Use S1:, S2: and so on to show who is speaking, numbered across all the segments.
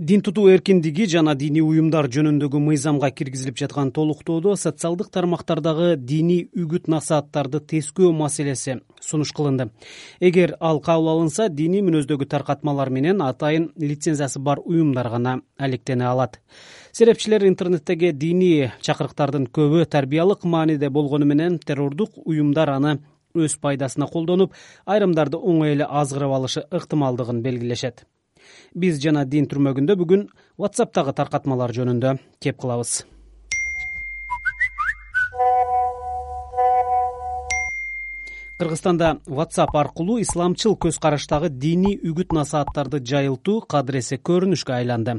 S1: дин тутуу эркиндиги жана диний уюмдар жөнүндөгү мыйзамга киргизилип жаткан толуктоодо социалдык тармактардагы диний үгүт насааттарды тескөө маселеси сунуш кылынды. Эгер ал кабыл алынса диний мүнөздөгү таркатмалар менен атайын лицензиясы бар уюмдар гана алектене алат. Серепчилер интернеттеги диний чакырыктардын көбү тарбиялык мааниде болгону менен террордук уюмдар аны өз пайдасына колдонуп айрымдарды оңой эле азгырып алышы ыктымалдыгын белгилешет биз жана дин түрмөгүндө бүгүн whatsappтагы таркатмалар жөнүндө кеп кылабыз. Кыргызстанда whatsapp аркылуу исламчыл көз караштагы диний үгүт насааттарды жайылтуу кадыресе көрүнүшкө айланды.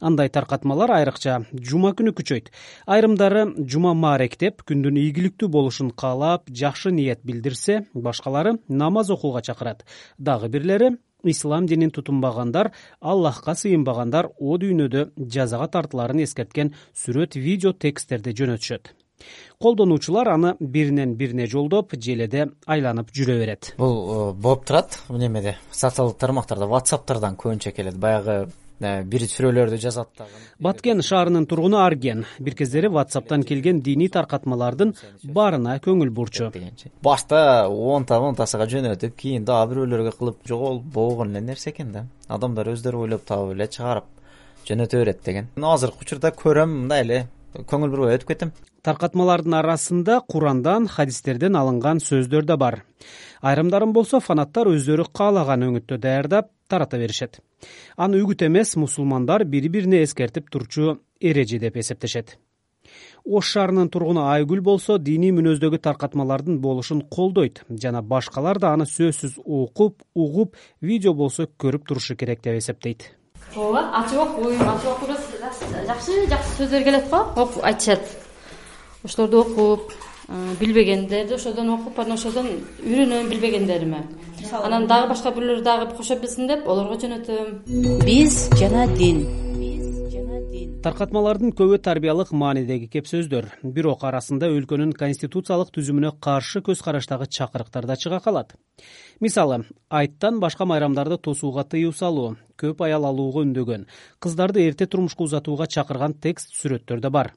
S1: Андай таркатмалар айрыкча жума күнү күчөйт. Айрымдары жума мааректеп күндүн ийгиликтүү болушун каалап жакшы ниет билдирсе башкалары намаз окууга чакырат. Дагы бирлери ислам динин тутунбагандар аллахка сыйынбагандар о дүйнөдө жазага тартыларын эскерткен сүрөт видео тексттерди жөнөтүшөт колдонуучулар аны биринен бирине жолдоп желеде айланып жүрө берет.
S2: Бул э, болуп турат. Немеде социалдык тармактарда ватсаптардан көбүнчө келет. Баягы бир сүрөлөрдү жазат дагы.
S1: Баткен шаарынын тургуну арген бир кездери ватсаптан келген диний таркатмалардын баарына көңүл бурчу.
S2: Башта онта онтасыга жөнөтүп кийин дагы бирөөлөргө кылып жоголбогон эле нерсе экен да. Адамдар өздөрү ойлоп таап эле чыгарып жөнөтө берет деген. Азыркы учурда көрөм мындай эле көңүл бурбай өтүп кетем
S1: таркатмалардын арасында курандан хадистерден алынган сөздөр да бар. Айрымдарын болсо фанаттар өздөрү каалаган өңүттө даярдап тарата беришет аны үгүт эмес мусулмандар бири бирине эскертип турчу эреже деп эсептешет. Ош шаарынын тургуну айгүл болсо диний мүнөздөгү таркатмалардын болушун колдойт жана башкалар да аны сөзсүз окуп угуп видео болсо көрүп турушу керек деп эсептейт.
S3: Ооба ачып окуйм ачып окууда жакшы жакшы сөздөр келет го. Айтышат. Ошолорду окуп билбегендерди ошодон окуп анан ошодон үйрөнөм билбегендериме. Анан дагы башка бирөөлөр дагы кошо билсин деп олорго жөнөтөм.
S4: Биз жана дин.
S1: Таркатмалардын көбү тарбиялык маанидеги кеп сөздөр. Бирок арасында өлкөнүн конституциялык түзүмүнө каршы көз караштагы чакырыктар да чыга калат. Мисалы айттан башка майрамдарды тосууга тыюу салуу көп аял алууга үндөгөн кыздарды эрте турмушка узатууга чакырган текст сүрөттөр да бар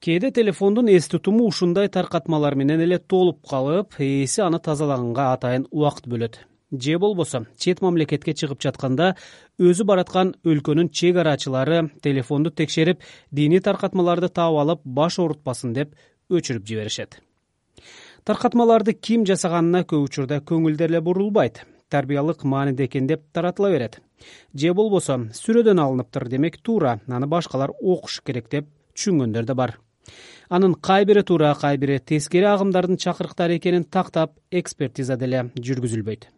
S1: кээде телефондун эс тутуму ушундай таркатмалар менен эле толуп калып ээси аны тазалаганга атайын убакыт бөлөт. Же болбосо чет мамлекетке чыгып жатканда өзү бараткан өлкөнүн чек арачылары телефонду текшерип диний таркатмаларды таап алып баш оорутпасын деп өчүрүп жиберишет. Таркатмаларды ким жасаганына көп учурда көңүл деле бурулбайт. Тарбиялык мааниде экен деп таратыла берет. Же болбосо сүрөдөн алыныптыр демек туура аны башкалар окушу керек деп түшүнгөндөр да бар анын кай бири туура кай бири тескери агымдардын чакырыктары экенин тактап экспертиза деле жүргүзүлбөйт.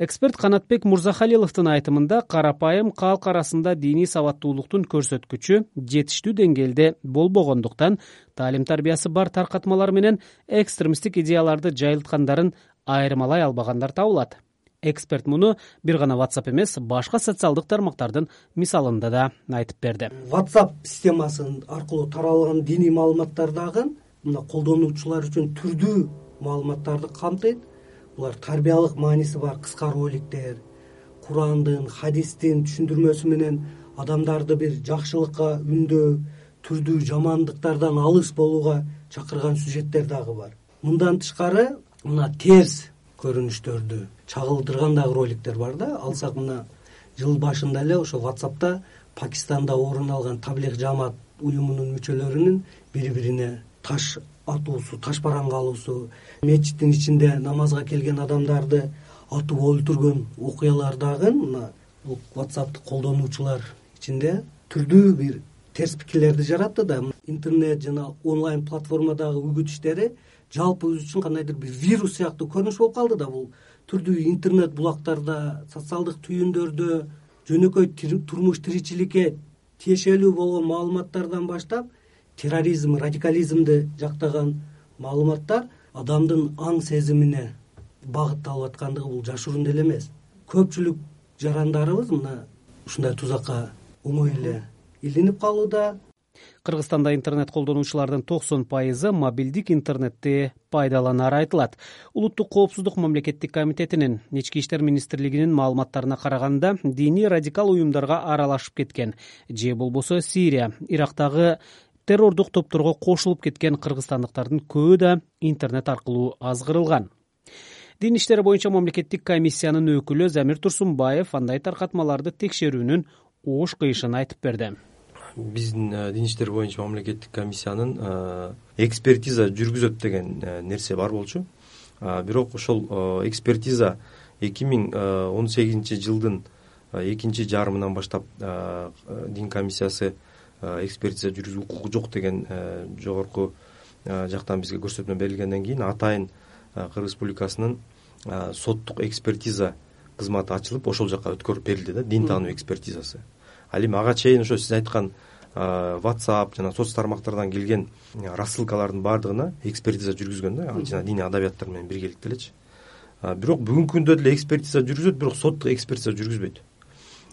S1: Эксперт канатбек мурзахалиловдун айтымында карапайым калк арасында диний сабаттуулуктун көрсөткүчү жетиштүү деңгээлде болбогондуктан таалим тарбиясы бар таркатмалар менен экстремисттик идеяларды жайылткандарын айырмалай албагандар табылат эксперт муну бир гана whatsapp эмес башка социалдык тармактардын мисалында да айтып берди.
S5: Whatsapp системасы аркылуу таралган диний маалыматтар дагы мына колдонуучулар үчүн түрдүү маалыматтарды камтыйт. Булар тарбиялык мааниси бар кыска роликтер курандын хадистин түшүндүрмөсү менен адамдарды бир жакшылыкка үндөө түрдүү жамандыктардан алыс болууга чакырган сюжеттер дагы бар. Мындан тышкары мына терс көрүнүштөрдү чагылдырган дагы роликтер бар да. Алсак мына жыл башында эле ошо whatsappта пакистанда орун алган таблих жамаат уюмунун мүчөлөрүнүн бири бирине таш атуусу таш бараңга алуусу мечиттин ичинде намазга келген адамдарды атып өлтүргөн окуялар дагы мына бул whatsappты колдонуучулар ичинде түрдүү бир терс пикирлерди жаратты да. Интернет жана онлайн платформадагы үгүт иштери жалпыбыз үчүн кандайдыр бир вирус сыяктуу көрүнүш болуп калды да бул түрдүү интернет булактарда социалдык түйүндөрдө жөнөкөй турмуш тиричиликке тиешелүү болгон маалыматтардан баштап терроризм радикализмди жактаган маалыматтар адамдын аң сезимине багытталып аткандыгы бул жашыруун деле эмес. Көпчүлүк жарандарыбыз мына ушундай тузакка оңой эле илинип калууда
S1: кыргызстанда интернет колдонуучулардын токсон пайызы мобилдик интернетти пайдаланары айтылат. Улуттук коопсуздук мамлекеттик комитетинин ички иштер министрлигинин маалыматтарына караганда диний радикал уюмдарга аралашып кеткен же болбосо сирия ирактагы террордук топторго кошулуп кеткен кыргызстандыктардын көбү да интернет аркылуу азгырылган. Дин иштери боюнча мамлекеттик комиссиянын өкүлү замир турсунбаев андай таркатмаларды текшерүүнүн оош кыйышын айтып берди
S4: биздин э, дин иштер боюнча мамлекеттик комиссиянын э, экспертиза жүргүзөт деген э, нерсе бар болчу. Бирок ошол экспертиза эки миң он сегизинчи жылдын экинчи жарымынан баштап дин комиссиясы экспертиза жүргүзүү укугу жок деген жогорку жактан бизге көрсөтмө берилгенден кийин атайын кыргыз республикасынын соттук экспертиза кызматы ачылып ошол жака өткөрүп берилди да дин таануу экспертизасы ал эми ага чейин ошо сиз айткан whatsapp жана соц тармактардан келген рассылкалардын баардыгына экспертиза жүргүзгөн да. Жана диний адабияттар менен биргеликте элечи. Бирок бүгүнкү күндө деле экспертиза жүргүзөт бирок соттук экспертиза жүргүзбөйт.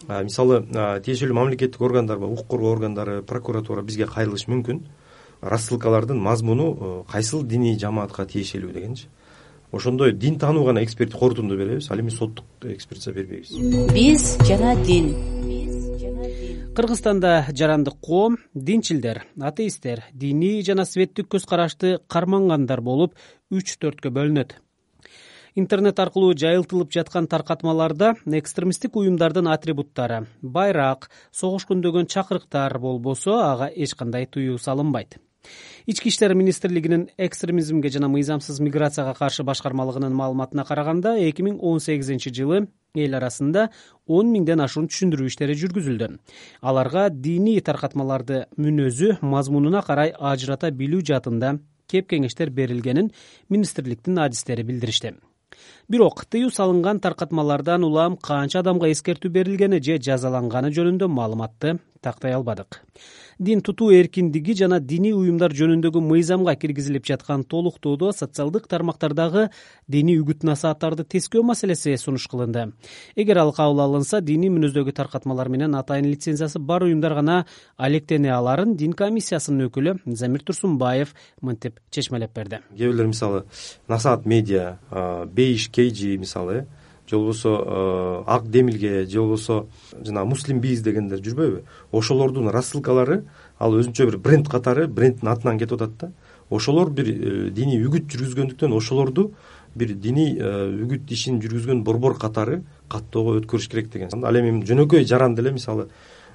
S4: Мисалы тиешелүү мамлекеттик органдар укук коргоо органдары прокуратура бизге кайрылышы мүмкүн. Рассылкалардын мазмуну кайсыл диний жамаатка тиешелүү дегенчи. Ошондой дин таануу гана эксперт корутунду беребиз. Ал эми соттук экспертиза бербейбиз.
S6: Биз жана дин
S1: кыргызстанда жарандык коом динчилдер атеисттер диний жана светтик көз карашты кармангандар болуп үч төрткө бөлүнөт. Интернет аркылуу жайылтылып жаткан таркатмаларда экстремисттик уюмдардын атрибуттары байрак согуш күндөгөн чакырыктар болбосо ага эч кандай тыюу салынбайт ички иштер министрлигинин экстремизмге жана мыйзамсыз миграцияга каршы башкармалыгынын маалыматына караганда эки миң он сегизинчи жылы эл арасында он миңден ашуун түшүндүрүү иштери жүргүзүлдү. Аларга диний таркатмаларды мүнөзү мазмунуна карай ажырата билүү жаатында кеп кеңештер берилгенин министрликтин адистери билдиришти. Бирок тыюу салынган таркатмалардан улам канча адамга эскертүү берилгени же жазаланганы жөнүндө маалыматты тактай албадык. Дин тутуу эркиндиги жана диний уюмдар жөнүндөгү мыйзамга киргизилип жаткан толуктоодо социалдык тармактардагы диний үгүт насааттарды тескөө маселеси сунуш кылынды. Эгер ал кабыл алынса диний мүнөздөгү таркатмалар менен атайын лицензиясы бар уюмдар гана алектене аларын дин комиссиясынын өкүлү замир турсунбаев мынтип чечмелеп берди.
S4: Кээ бирлер мисалы насаат медиа бейиш kg мисалы э же болбосо э, ак демилге же болбосо жанагы муслим биз дегендер жүрбөйбү. Ошолордун рассылкалары ал өзүнчө бир бренд катары брендтин атынан кетип атат да. Ошолор бир э, диний үгүт жүргүзгөндүктөн ошолорду бир диний э, үгүт ишин жүргүзгөн борбор катары каттоого өткөрүш керек деген. Ал эми жөнөкөй жаран деле мисалы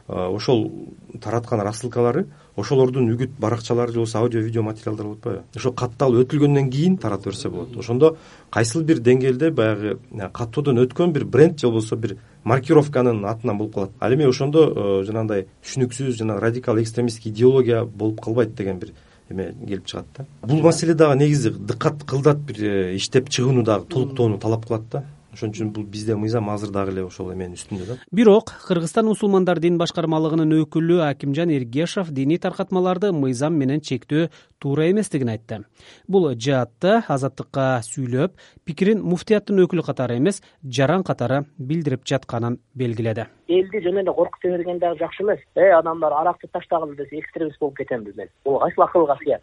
S4: ошол тараткан рассылкалары ошолордун үгүт баракчалары же болбосо аудио видео материалдар болуп атпайбы? Ошо катталып өтүлгөндөн кийин тарата берсе болот. Ошондо кайсыл бир деңгээлде баягы каттоодон өткөн бир бренд же болбосо бир маркировканын атынан болуп калат. Ал эми ошондо жанагындай түшүнүксүз жана радикал экстремисттик идеология болуп калбайт деген бир эме келип чыгат да. Бул маселе дагы негизи дыкат кылдат бир э, иштеп чыгууну дагы толуктоону талап кылат да ошон үчүн бул бизде мыйзам азыр дагы эле ошол эменин үстүндө да.
S1: Бирок кыргызстан мусулмандар дин башкармалыгынын өкүлү акимжан эргешов диний таркатмаларды мыйзам менен чектөө туура эместигин айтты. Бул жаатта азаттыкка сүйлөп пикирин муфтияттын өкүлү катары эмес жаран катары билдирип жатканын белгиледи.
S7: Элди жөн эле коркута берген дагы жакшы эмес. Эй адамдар аракты таштагыла десе экстремист болуп кетемби мен. Бул кайсыл акылга сыят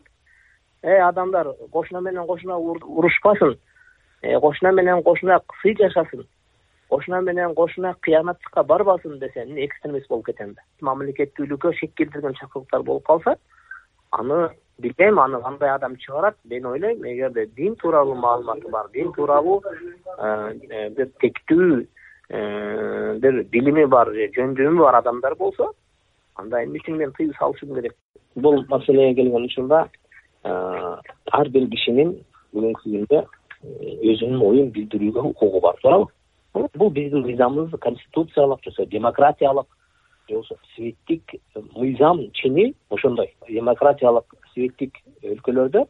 S7: эй адамдар кошуна менен кошуна урушпасын кошуна менен кошуна сый жашасын кошуна менен кошуна кыянаттыкка барбасын десе эмне экстремист болуп кетемби мамлекеттүүлүккө шек келтирген чакырыктар болуп калса аны билбейм аны кандай адам чыгарат мен ойлойм эгерде дин тууралуу маалыматы бар дин тууралуу э, бир тектүү э, бир билими бар же жөндөмү бар адамдар болсо анда эмне үчүн мен тыюу салышым керек. Бул маселеге келген учурда ар бир кишинин бүгүнкү күндө өзүнүн оюн билдирүүгө укугу бар. Туурабы бул биздин мыйзамыбыз конституциялык же болбосо демократиялык же болбосо светтик мыйзам чени ошондой. Демократиялык светтик өлкөлөрдө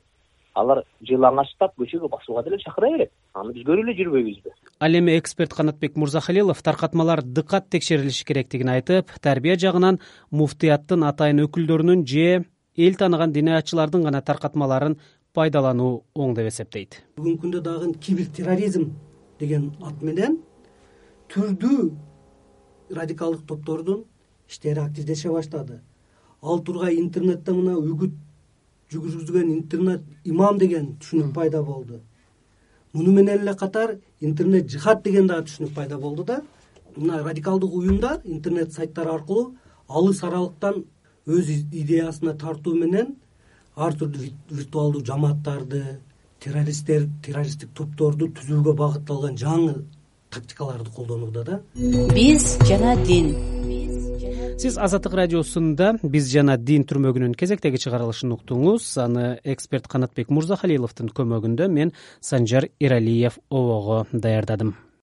S7: алар жылаңачтап көчөгө басууга деле чакыра берет. Аны биз көрүп эле жүрбөйбүзбү.
S1: Ал эми эксперт канатбек мырзахалилов таркатмалар дыкат текшерилиши керектигин айтып тарбия жагынан муфтияттын атайын өкүлдөрүнүн же эл тааныган динаятчылардын гана таркатмаларын пайдалануу оң деп эсептейт.
S5: Бүгүнкү күндө дагы кибер терроризм деген ат менен түрдүү радикалдык топтордун иштери активдеше баштады. Ал тургай интернетте мына үгүт жүргүзгөн интернет имам деген түшүнүк пайда болду. Муну менен эле катар интернет жихад деген дагы түшүнүк пайда болду да мына радикалдык уюмдар интернет сайттар аркылуу алыс аралыктан өз идеясына тартуу менен ар түрдүү виртуалдуу жамааттарды террористтер террористтик топторду түзүүгө багытталган жаңы тактикаларды колдонууда да.
S6: Биз жана дин.
S1: Сиз азаттык радиосунда биз жана дин түрмөгүнүн кезектеги чыгарылышын уктуңуз. Аны эксперт канатбек мырзахалиловдун көмөгүндө мен санжар эралиев обого даярдадым